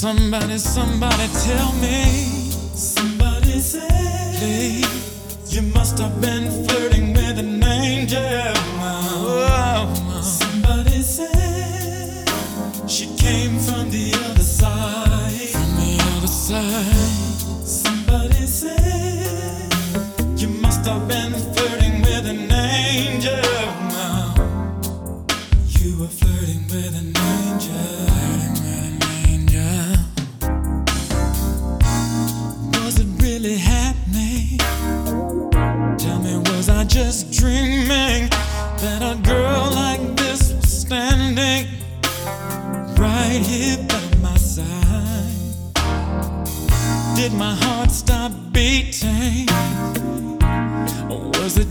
Somebody, somebody tell me. Somebody say, hey, you must have been flirting with an angel.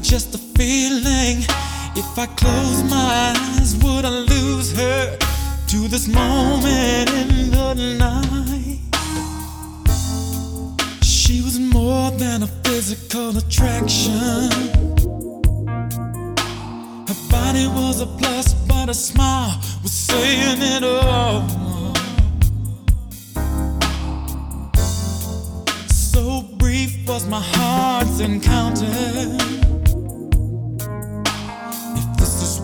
Just a feeling? If I close my eyes, would I lose her to this moment in the night? She was more than a physical attraction Her body was a plus, but a smile was saying it all. So brief was my heart's encounter.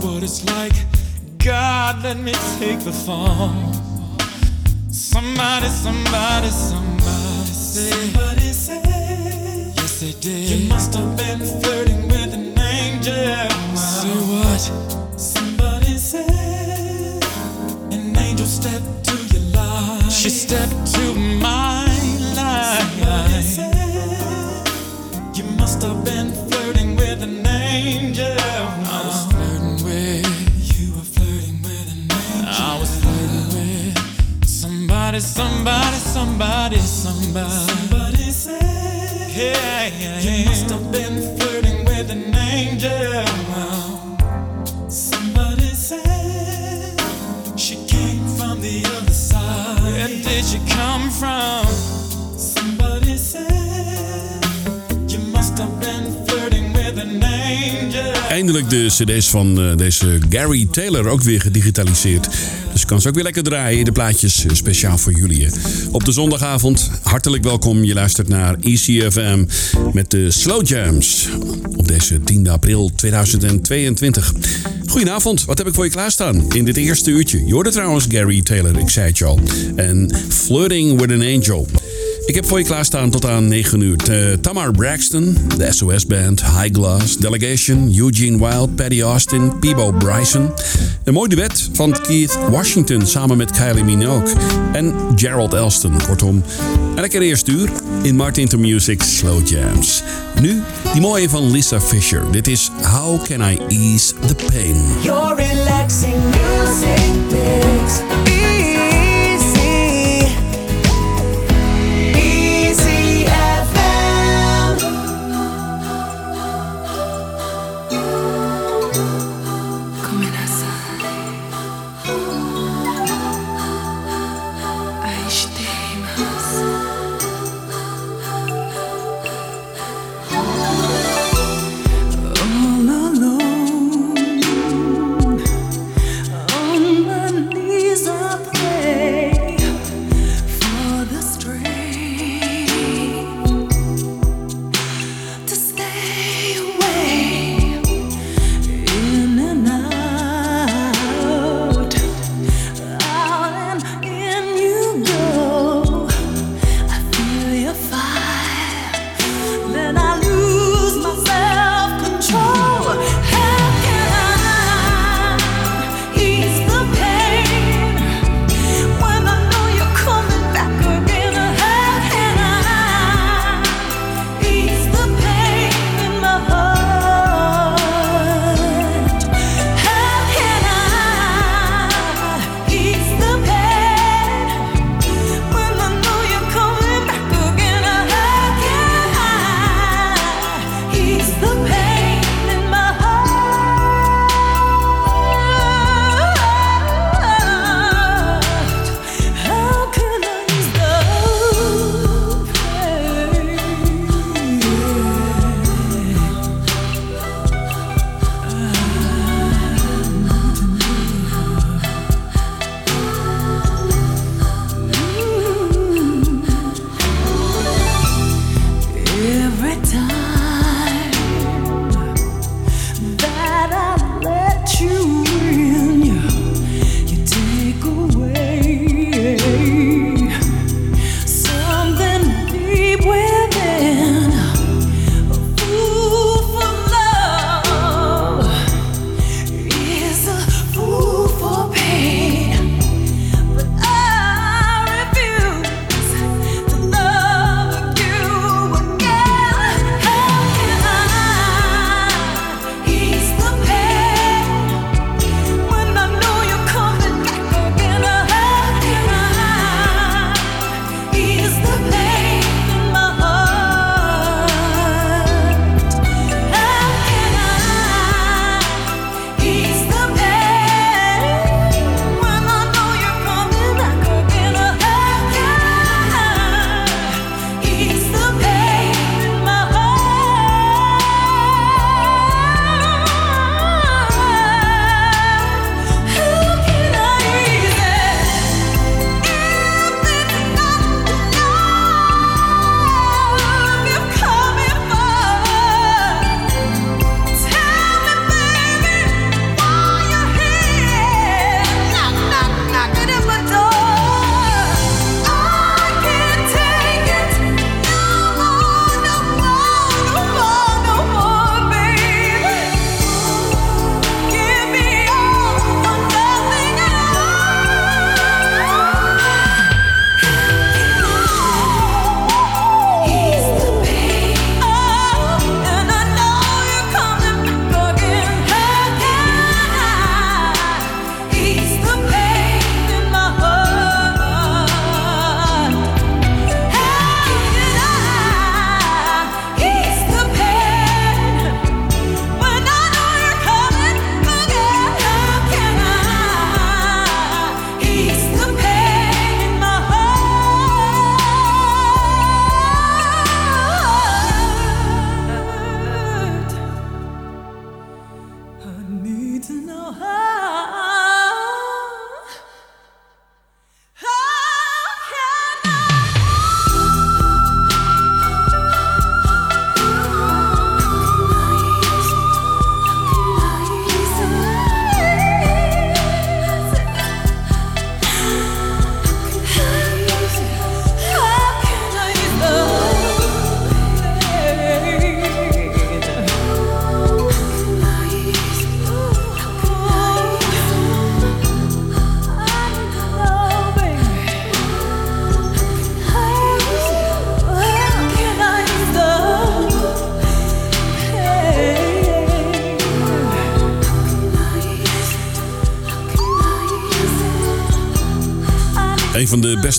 What it's like, God, let me take the fall. Somebody, somebody, somebody say. Somebody say. Yes, they did. You must have been flirting with an angel. Say what? Somebody said an angel stepped to your life. She stepped to my somebody, somebody, somebody, somebody. Somebody said, yeah, yeah, yeah. You must have been flirting with an angel. Somebody said, she came from the other side. Where did you come from? Eindelijk de cd's van uh, deze Gary Taylor ook weer gedigitaliseerd. Dus kan ze ook weer lekker draaien. De plaatjes uh, speciaal voor jullie. Op de zondagavond, hartelijk welkom. Je luistert naar ECFM met de Slow Jams. Op deze 10 april 2022. Goedenavond, wat heb ik voor je klaarstaan in dit eerste uurtje? Je hoorde trouwens Gary Taylor, ik zei het je al. En Flirting with an Angel. Ik heb voor je klaarstaan tot aan 9 uur. Uh, Tamar Braxton, de SOS Band, High Glass, Delegation, Eugene Wild, Paddy Austin, Peebo Bryson. Een mooi duet van Keith Washington samen met Kylie Minogue en Gerald Elston. Kortom, elke eerste uur in Martin to Music Slow Jams. Nu die mooie van Lisa Fisher. Dit is How Can I Ease the Pain. Your relaxing music mix.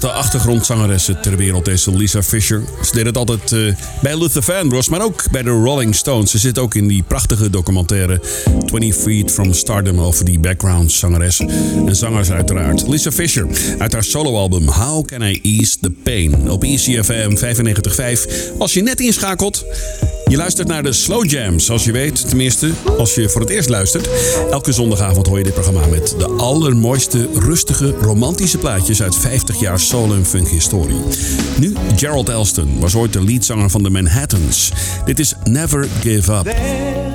Beste achtergrondzangeressen ter wereld, deze Lisa Fisher. Ze deed het altijd uh, bij Luther Vandross, maar ook bij de Rolling Stones. Ze zit ook in die prachtige documentaire 20 Feet from Stardom over die background zangeres en zangers uiteraard. Lisa Fisher uit haar soloalbum How Can I Ease the Pain op ECFM 95.5. Als je net inschakelt, je luistert naar de Slow Jam, zoals je weet. Tenminste, als je voor het eerst luistert. Elke zondagavond hoor je dit programma met de allermooiste, rustige, romantische plaatjes uit 50 jaar soul en funk historie. Nu Gerald Elston was ooit de leadzanger van de Manhattans. Dit is Never Give Up.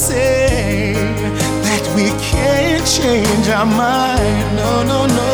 say that we can't change our mind. No, no, no.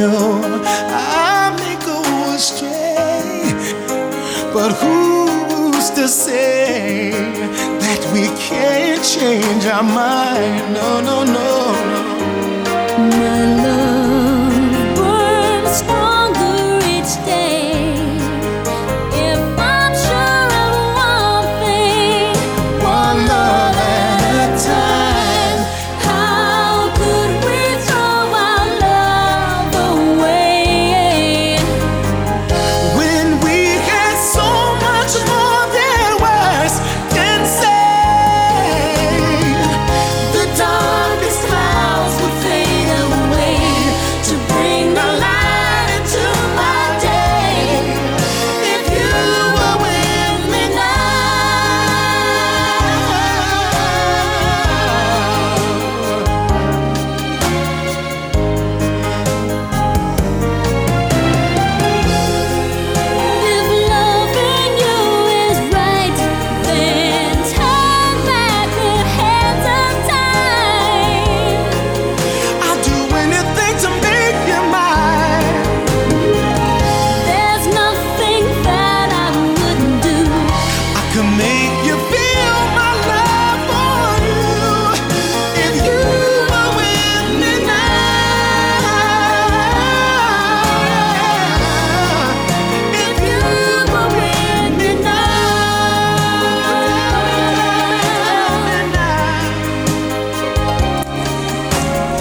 know I may go astray, but who's to say that we can't change our mind? No, no, no, no.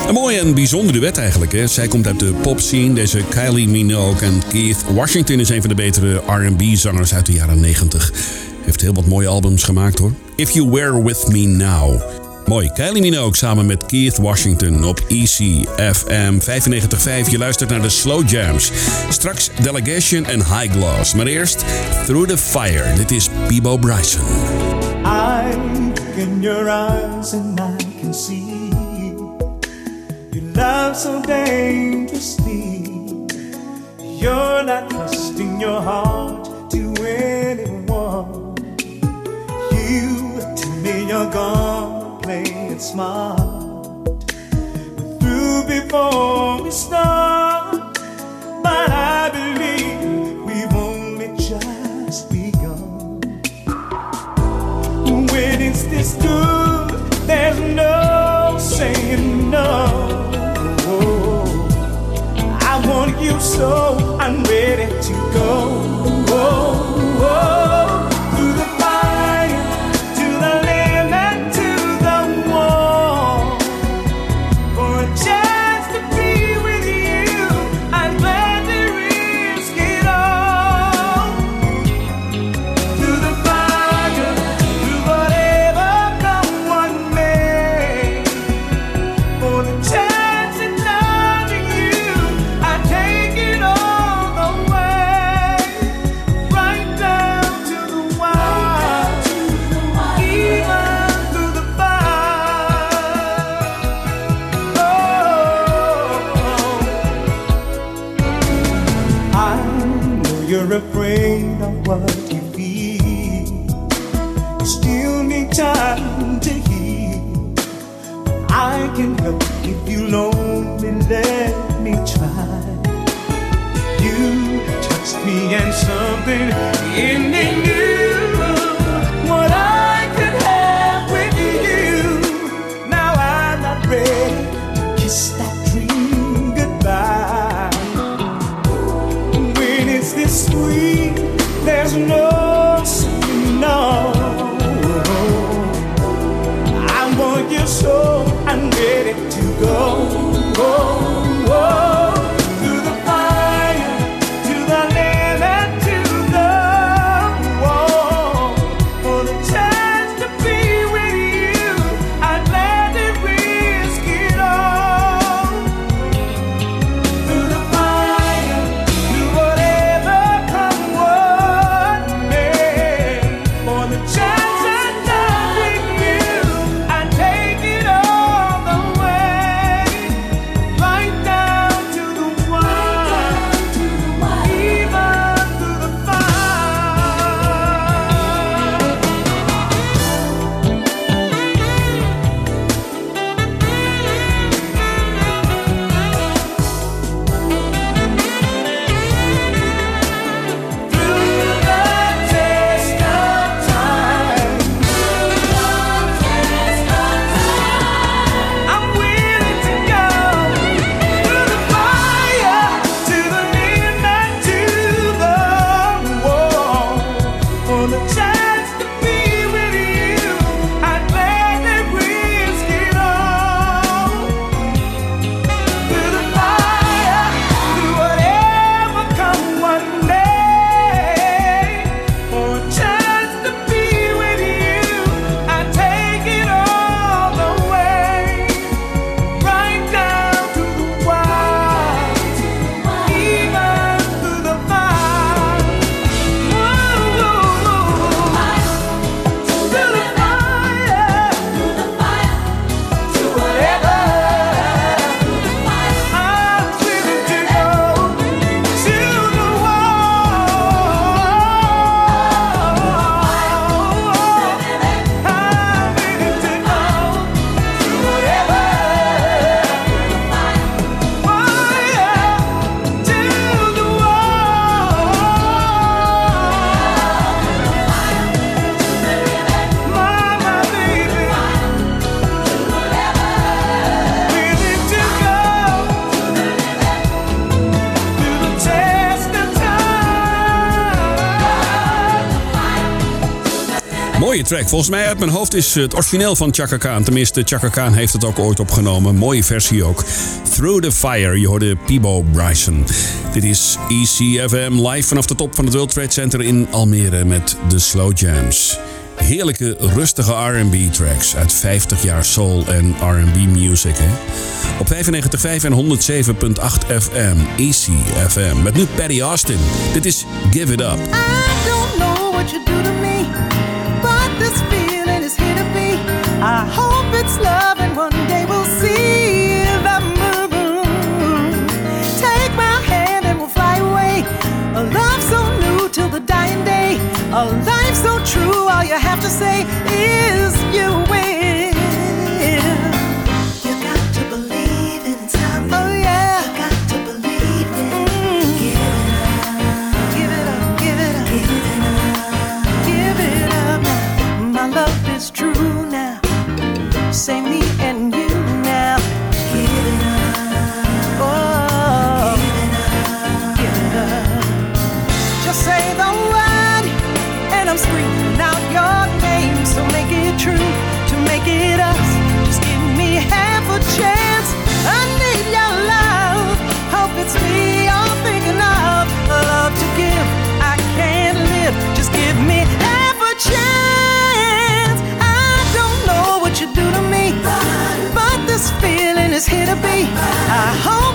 Een mooie en bijzondere duet eigenlijk. Hè? Zij komt uit de popscene. Deze Kylie Minogue en Keith Washington is een van de betere R&B-zangers uit de jaren 90. Heeft heel wat mooie albums gemaakt hoor. If You Were With Me Now. Mooi. Kylie Minogue samen met Keith Washington op ECFM 95.5. Je luistert naar de Slow Jams. Straks Delegation en High Gloss. Maar eerst Through the Fire. Dit is Bebo Bryson. I in your eyes and I can see love so dangerously. You're not trusting your heart to anyone. You tell me you're gonna play it smart. We're through before we start, but I believe we've only just begun. When it's this good, there's no saying no. Want you so I'm ready to go. Through world. Track. Volgens mij uit mijn hoofd is het origineel van Chaka Khan. Tenminste, Chaka Khan heeft het ook ooit opgenomen. Mooie versie ook. Through the Fire. Je hoorde Peebo Bryson. Dit is ECFM live vanaf de top van het World Trade Center in Almere met de Slow Jams. Heerlijke, rustige R&B tracks uit 50 jaar soul en R&B music. Hè? Op 95.5 en 107.8 FM, ECFM. Met nu Patty Austin. Dit is Give It Up. I don't know what you do I hope it's love, and one day we'll see the moon. Take my hand and we'll fly away. A love so new till the dying day. A life so true, all you have to say is you I hope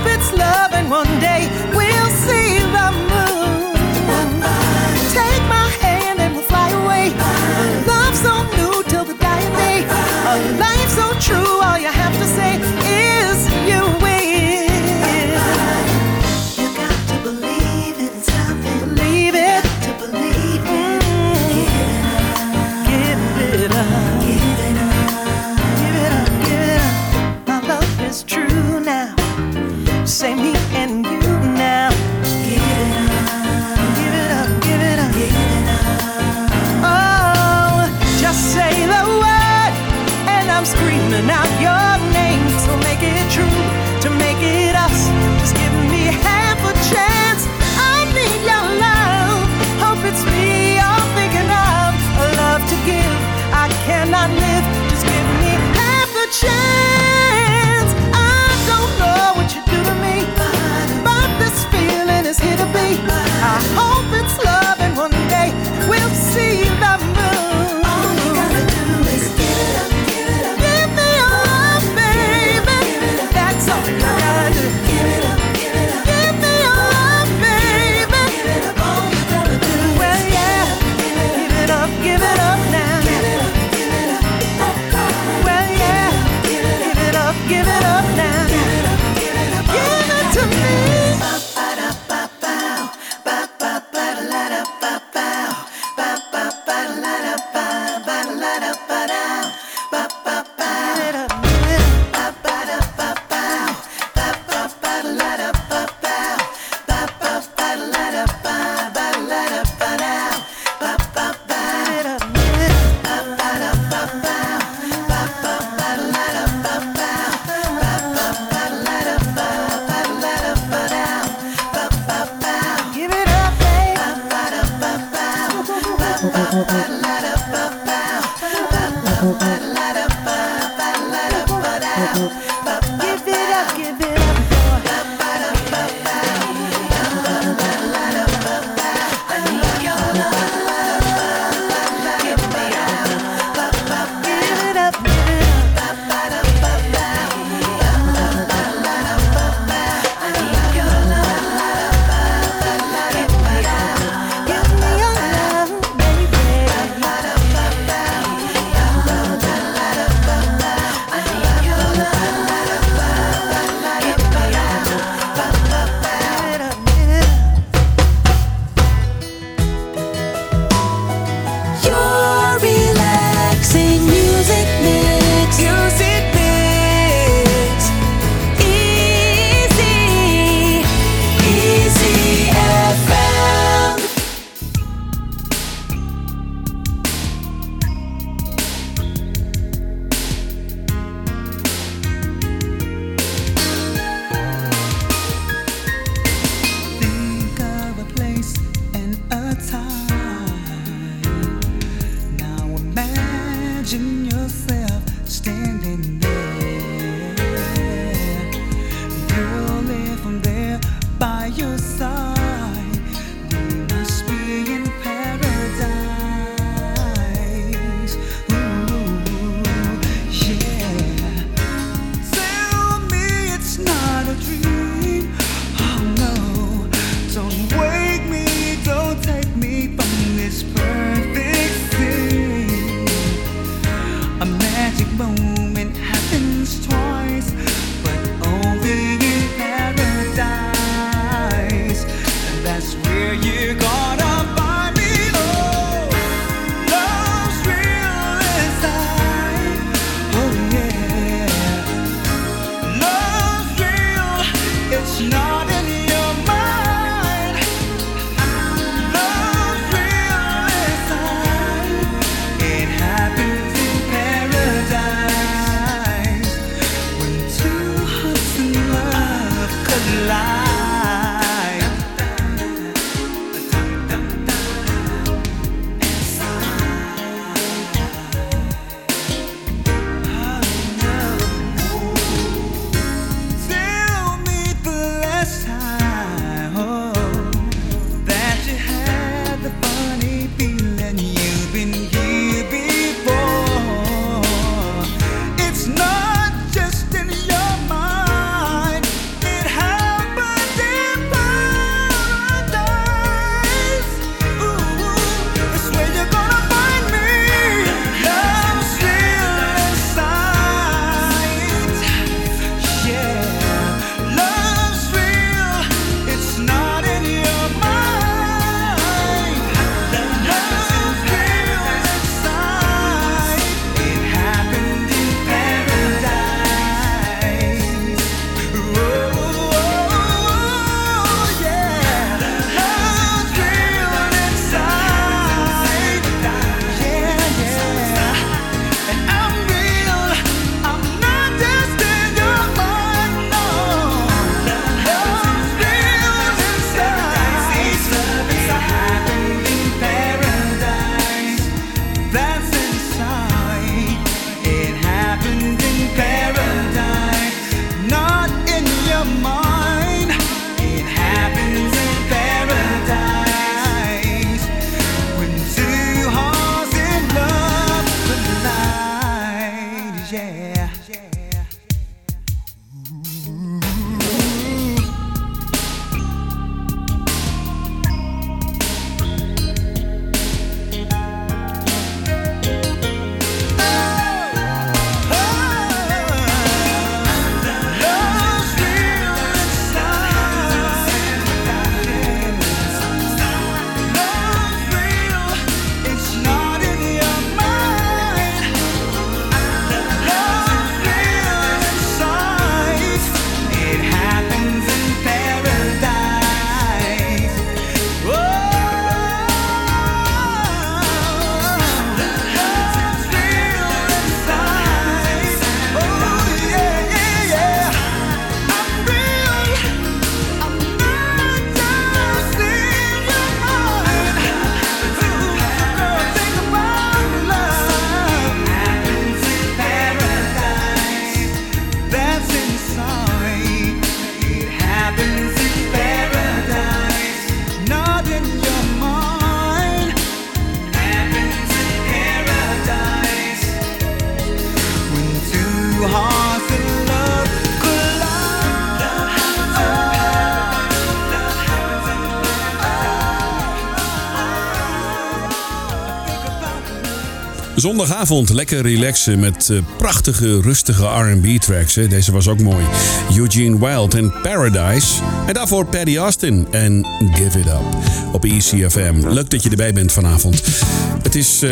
Oh, Zondagavond lekker relaxen met eh, prachtige, rustige R&B tracks. Hè. Deze was ook mooi. Eugene Wild en Paradise. En daarvoor Paddy Austin en Give It Up op ECFM. Leuk dat je erbij bent vanavond. Het is eh,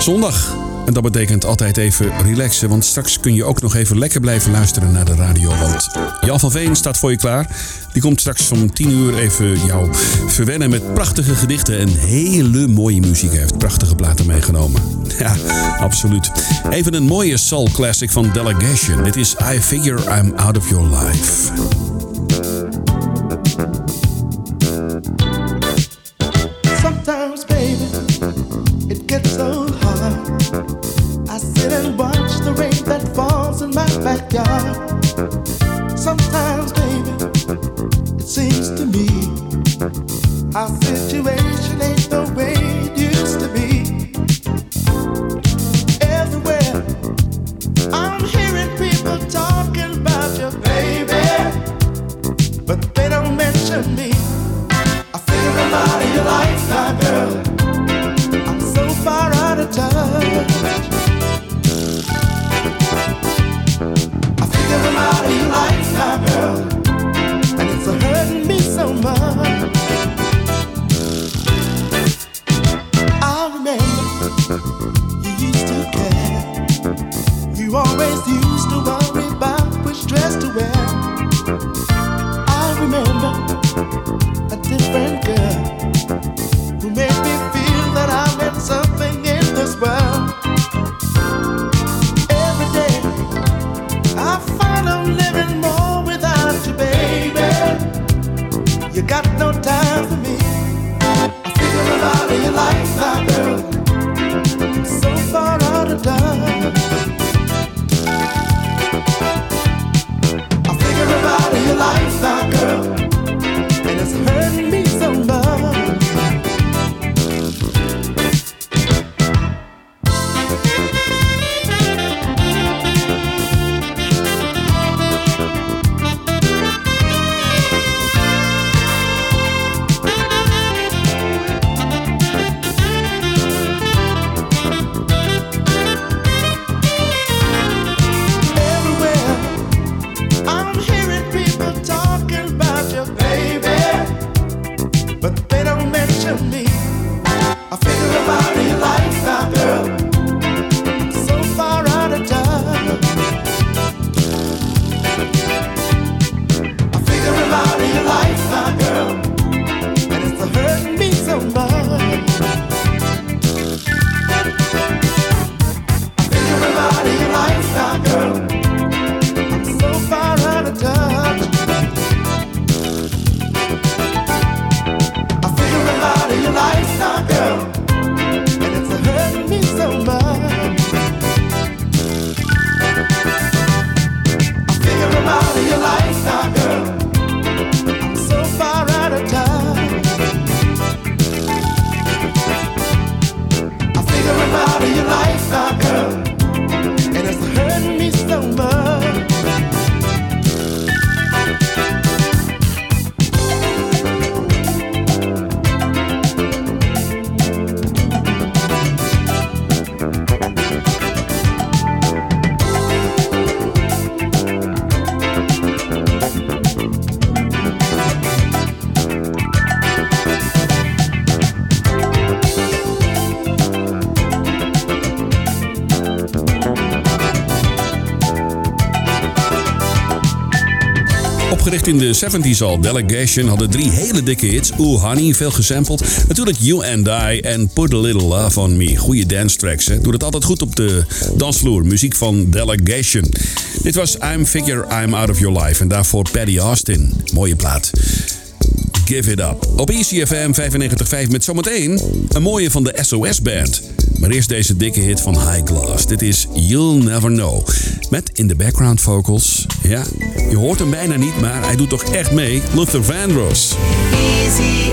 zondag. En dat betekent altijd even relaxen, want straks kun je ook nog even lekker blijven luisteren naar de radio. Want Jan van Veen staat voor je klaar. Die komt straks om 10 uur even jou verwennen met prachtige gedichten en hele mooie muziek. Hij heeft prachtige platen meegenomen. Ja, absoluut. Even een mooie soul classic van Delegation. Dit is I Figure I'm Out of Your Life. In de 70s al, Delegation hadden drie hele dikke hits. Ooh Honey, veel gesampled. Natuurlijk You and I en Put a Little Love on Me. Goede dance tracks, hè. Het altijd goed op de dansvloer. Muziek van Delegation. Dit was I'm Figure I'm Out of Your Life. En daarvoor Paddy Austin. Mooie plaat. Give It Up. Op ECFM 95.5 met zometeen een mooie van de SOS Band. Maar eerst deze dikke hit van High Glass. Dit is You'll Never Know. Met in de background vocals. Ja, je hoort hem bijna niet, maar hij doet toch echt mee. Luther Vandross. Easy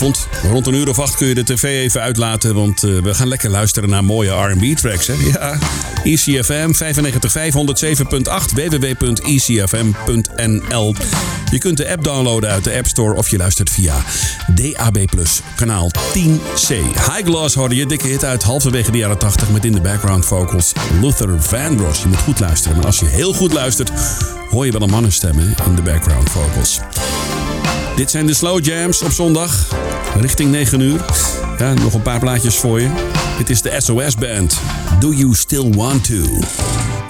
Rond een uur of acht kun je de tv even uitlaten, want eh, we gaan lekker luisteren naar mooie R&B-tracks. Hè? Ja, ECFM 95.5 107.8 www.ecfm.nl Je kunt de app downloaden uit de App Store of je luistert via DAB+, kanaal 10C. High Gloss hoorde je, dikke hit uit halverwege de jaren 80 met in de background vocals Luther Vandross. Je moet goed luisteren, maar als je heel goed luistert, hoor je wel een mannenstem in de background vocals. Dit zijn de slow jams op zondag, richting 9 uur. Nog een paar plaatjes voor je. Dit is de SOS Band. Do You Still Want To?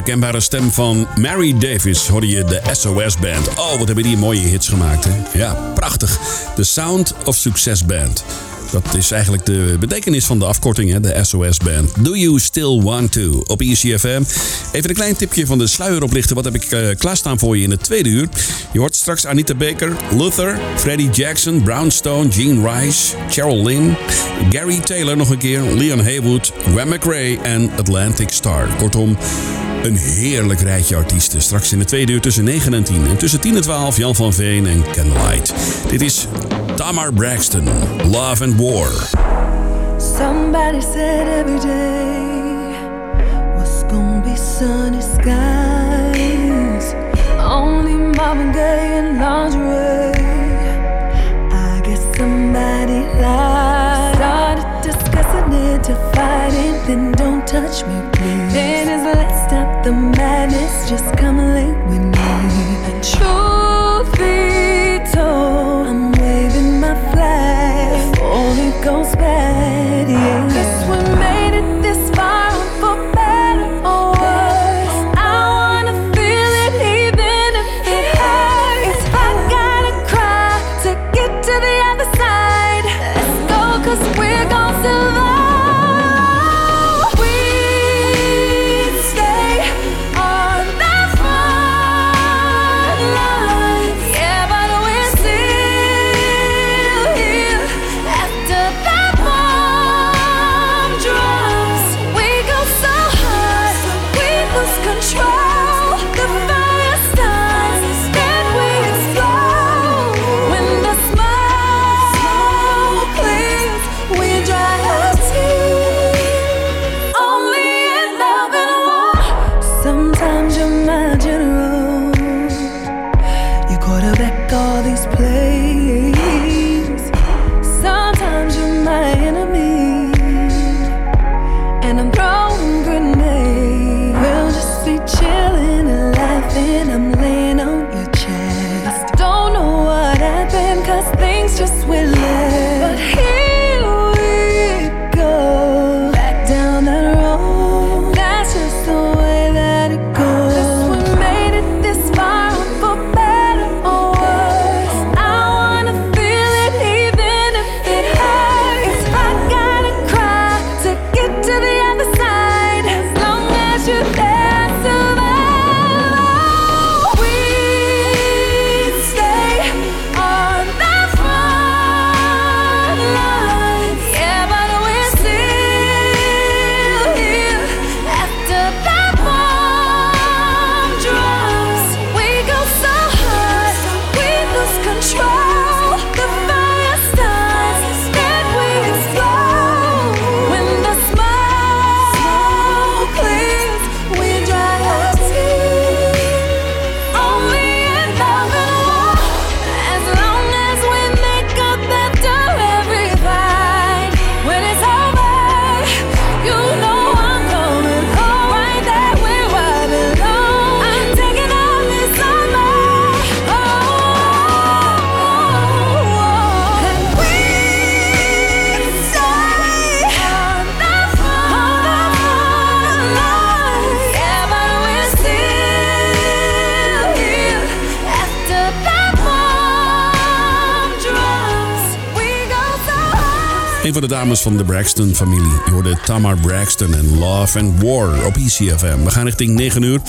Herkenbare stem van Mary Davis hoorde je de SOS Band. Oh, wat hebben die mooie hits gemaakt, hè? Ja, prachtig. De Sound of Success Band. Dat is eigenlijk de betekenis van de afkorting, hè? de SOS Band. Do You Still Want To? Op ECFM. Even een klein tipje van de sluier oplichten. Wat heb ik eh, klaarstaan voor je in het tweede uur? Je hoort straks Anita Baker, Luther, Freddie Jackson, Brownstone, Gene Rice, Cheryl Lynn, Gary Taylor nog een keer, Leon Haywood, Gwen McRae en Atlantic Star. Kortom, een heerlijk rijtje artiesten. Straks in de tweede uur tussen 9 en 10. En tussen 10 en 12 Jan van Veen en Ken Light. Dit is Tamar Braxton, Love and War. Somebody said every day was gonna be sunny skies. Only Marvin Gaye and lingerie. I guess somebody lied. Started discussing it to fighting, then don't touch me, please. The madness, just come late with me. Dames van de Braxton-familie. Je hoorde Tamar Braxton en Love and War op ECFM. We gaan richting 9 uur.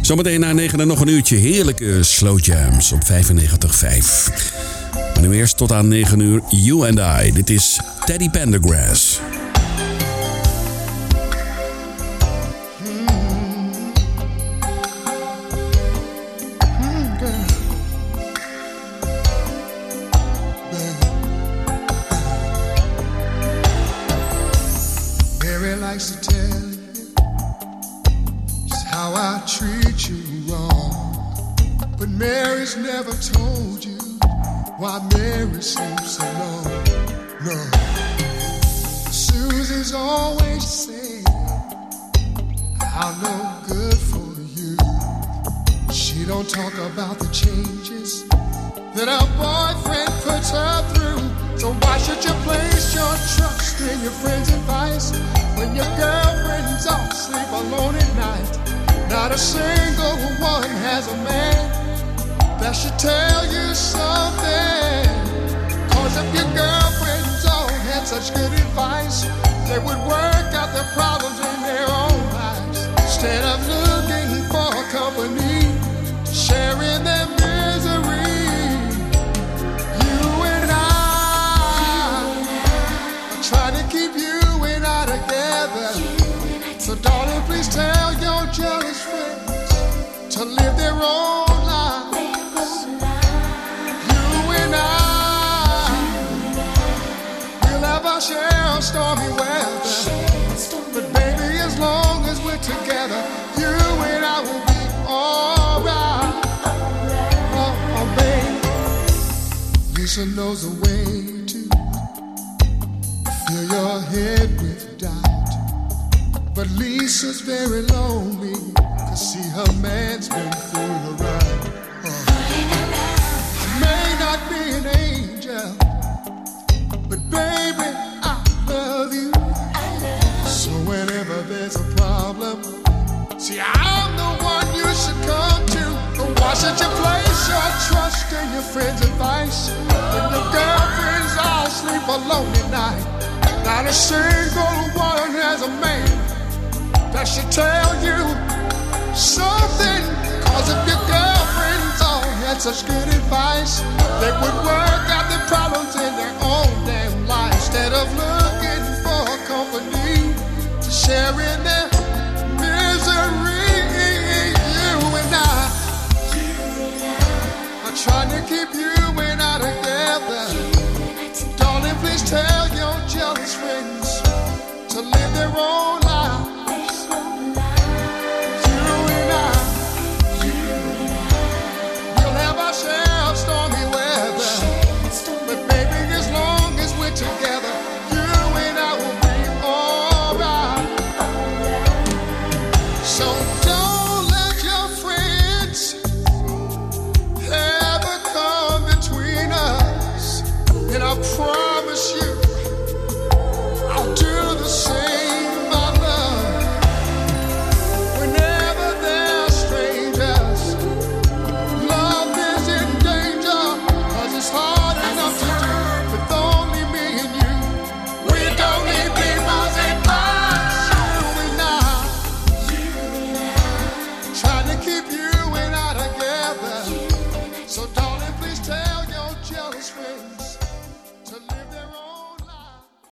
Zometeen na 9 en nog een uurtje heerlijke slow jams op 95.5. Maar nu eerst tot aan 9 uur You and I. Dit is Teddy Pendergrass. Mary likes to tell you just how I treat you wrong. But Mary's never told you why Mary seems so long. No. Susie's always saying how no good for you. She don't talk about the changes that her boyfriend puts her through. So why should you place your trust in your friend's advice when your girlfriend's off sleep alone at night? Not a single one has a man that should tell you something. Cause if your girlfriends all had such good advice, they would work out their problems in their own lives. Instead of looking for company, sharing their Lisa knows a way to fill your head with doubt. But Lisa's very lonely, see her man's been through her right. Oh. Uh, may not be an angel, but baby, I love you. So whenever there's a problem, see, I'm the one you should come to. Why should you place your trust in your friend's advice when your girlfriends all sleep alone at night? Not a single one has a man that should tell you something. Cause if your girlfriends all had such good advice, they would work out their problems in their own damn life instead of looking for company to share in their misery. You and I are trying to keep you and I together. Darling, please tell your jealous friends to live their own life.